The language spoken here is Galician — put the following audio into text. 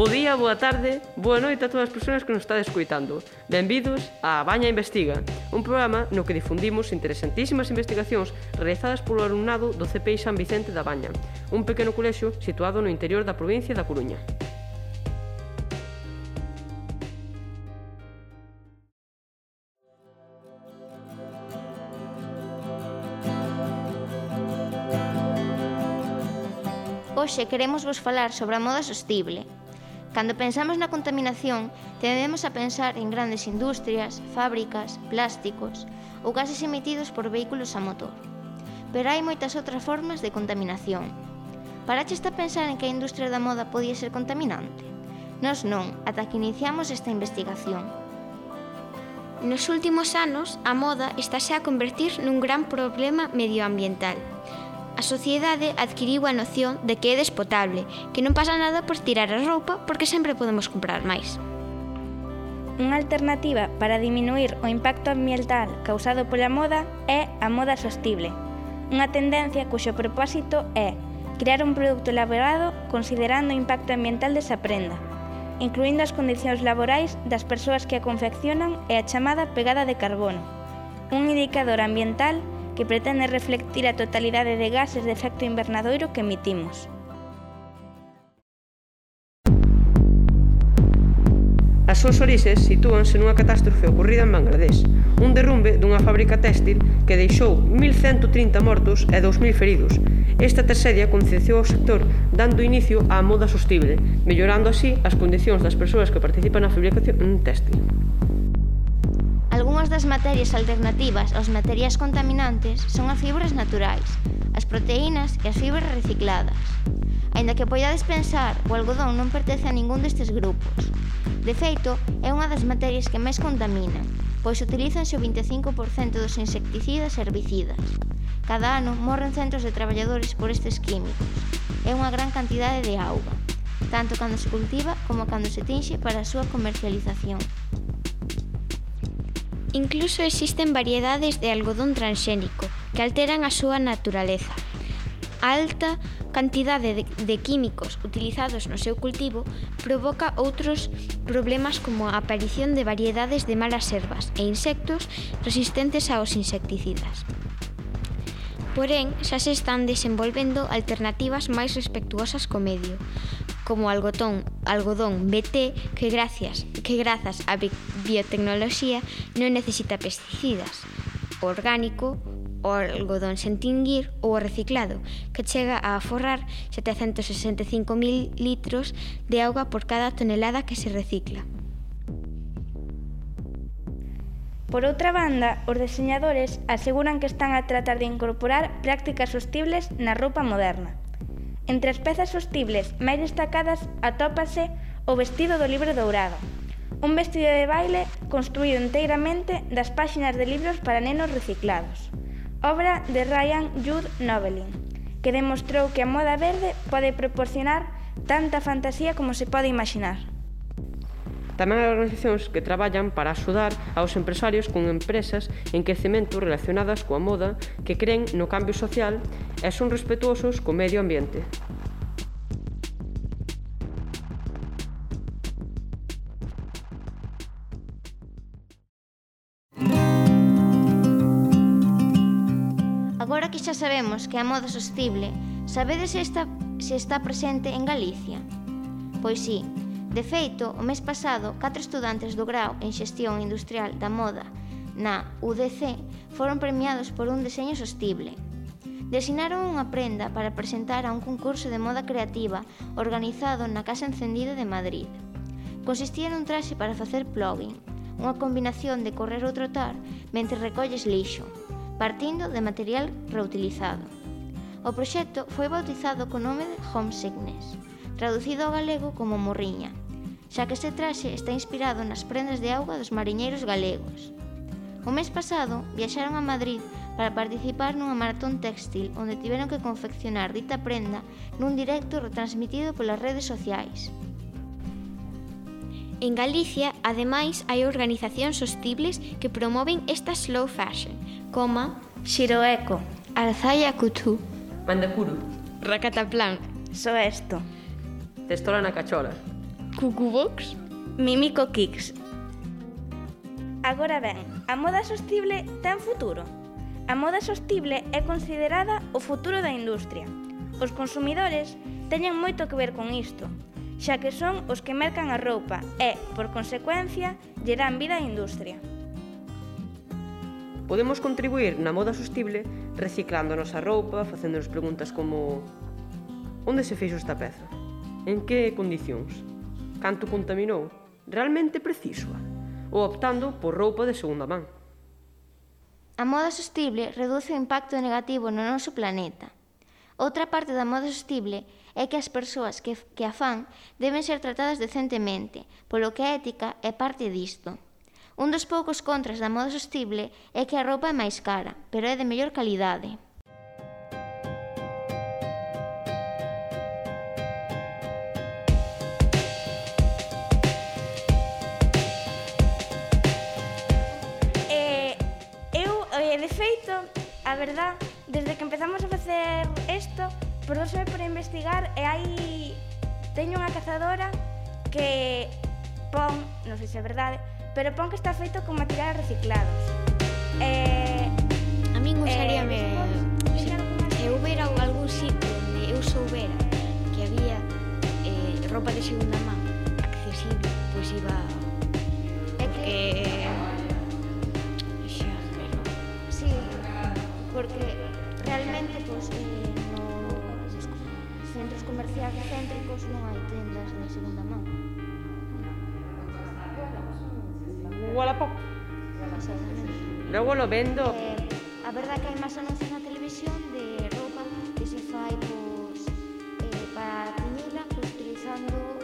Bo día, boa tarde, boa noite a todas as persoas que nos estades escuitando. Benvidos a Baña Investiga, un programa no que difundimos interesantísimas investigacións realizadas polo alumnado do CPI San Vicente da Baña, un pequeno colexio situado no interior da provincia da Coruña. Hoxe queremos vos falar sobre a moda sostible, Cando pensamos na contaminación, tendemos a pensar en grandes industrias, fábricas, plásticos ou gases emitidos por vehículos a motor. Pero hai moitas outras formas de contaminación. Paraches a pensar en que a industria da moda podía ser contaminante? Nos non, ata que iniciamos esta investigación. Nos últimos anos, a moda estáse a convertir nun gran problema medioambiental. A sociedade adquiriu a noción de que é despotable, que non pasa nada por tirar a roupa porque sempre podemos comprar máis. Unha alternativa para diminuir o impacto ambiental causado pola moda é a moda sostible, unha tendencia cuxo propósito é crear un produto elaborado considerando o impacto ambiental desa prenda, incluindo as condicións laborais das persoas que a confeccionan e a chamada pegada de carbono, un indicador ambiental que que pretende reflectir a totalidade de gases de efecto invernadoiro que emitimos. As súas orixes sitúanse nunha catástrofe ocorrida en Bangladesh, un derrumbe dunha fábrica téxtil que deixou 1.130 mortos e 2.000 feridos. Esta tragedia concienciou ao sector dando inicio á moda sostible, mellorando así as condicións das persoas que participan na fabricación téxtil das materias alternativas aos materiais contaminantes son as fibras naturais, as proteínas e as fibras recicladas. Ainda que poidades pensar, o algodón non pertence a ningún destes grupos. De feito, é unha das materias que máis contaminan, pois utilizanse o 25% dos insecticidas e herbicidas. Cada ano morren centros de traballadores por estes químicos. É unha gran cantidade de auga, tanto cando se cultiva como cando se tinxe para a súa comercialización. Incluso existen variedades de algodón transxénico que alteran a súa naturaleza. A alta cantidade de, de químicos utilizados no seu cultivo provoca outros problemas como a aparición de variedades de malas ervas e insectos resistentes aos insecticidas. Porén, xa se están desenvolvendo alternativas máis respectuosas co medio, como o algodón, algodón BT que gracias que grazas á bi biotecnoloxía non necesita pesticidas, o orgánico, o algodón sen tinguir ou o reciclado, que chega a aforrar 765.000 litros de auga por cada tonelada que se recicla. Por outra banda, os deseñadores aseguran que están a tratar de incorporar prácticas sostibles na roupa moderna, Entre as pezas sostibles máis destacadas atópase o vestido do libro dourado, un vestido de baile construído inteiramente das páxinas de libros para nenos reciclados, obra de Ryan Jude Novelin, que demostrou que a moda verde pode proporcionar tanta fantasía como se pode imaginar. Tamén hai organizacións que traballan para axudar aos empresarios con empresas en crecemento relacionadas coa moda que creen no cambio social e son respetuosos co medio ambiente. Agora que xa sabemos que a moda sostible, sabedes se está, se está presente en Galicia? Pois sí, De feito, o mes pasado, catro estudantes do grau en Xestión Industrial da Moda na UDC foron premiados por un deseño sostible. Designaron unha prenda para presentar a un concurso de moda creativa organizado na Casa Encendida de Madrid. Consistía nun traxe para facer plugging, unha combinación de correr ou trotar mentre recolles lixo, partindo de material reutilizado. O proxecto foi bautizado co nome de Homesickness, traducido ao galego como morriña, xa que este traxe está inspirado nas prendas de auga dos mariñeiros galegos. O mes pasado viaxaron a Madrid para participar nunha maratón textil onde tiveron que confeccionar dita prenda nun directo retransmitido polas redes sociais. En Galicia, ademais, hai organizacións sostibles que promoven esta slow fashion, como Xiroeco, Alzaya Cutú, Mandacuru, Racataplan, Soesto, Testola na Cachola, Cucubox? Mimico Kicks. Agora ben, a moda sostible ten futuro? A moda sostible é considerada o futuro da industria. Os consumidores teñen moito que ver con isto, xa que son os que mercan a roupa e, por consecuencia, lle dan vida á industria. Podemos contribuir na moda sostible reciclando a nosa roupa, facéndonos preguntas como onde se fixo esta peza? En que condicións? canto contaminou, realmente precisoa, ou optando por roupa de segunda man. A moda sostible reduce o impacto negativo no noso planeta. Outra parte da moda sostible é que as persoas que, que a fan deben ser tratadas decentemente, polo que a ética é parte disto. Un dos poucos contras da moda sostible é que a roupa é máis cara, pero é de mellor calidade. A verdad, desde que empezamos a facer isto, perdóseme por investigar e hai teño unha cazadora que pon, non sei se é verdade, pero pon que está feito con materiales reciclados. Eh, porque realmente pues, eh, centros comerciais céntricos non hai tendas de segunda man. Wallapop. Logo lo vendo. Eh, a verdad que hai máis anuncios na televisión de roupa que se fai pois, pues, eh, para a pues, utilizando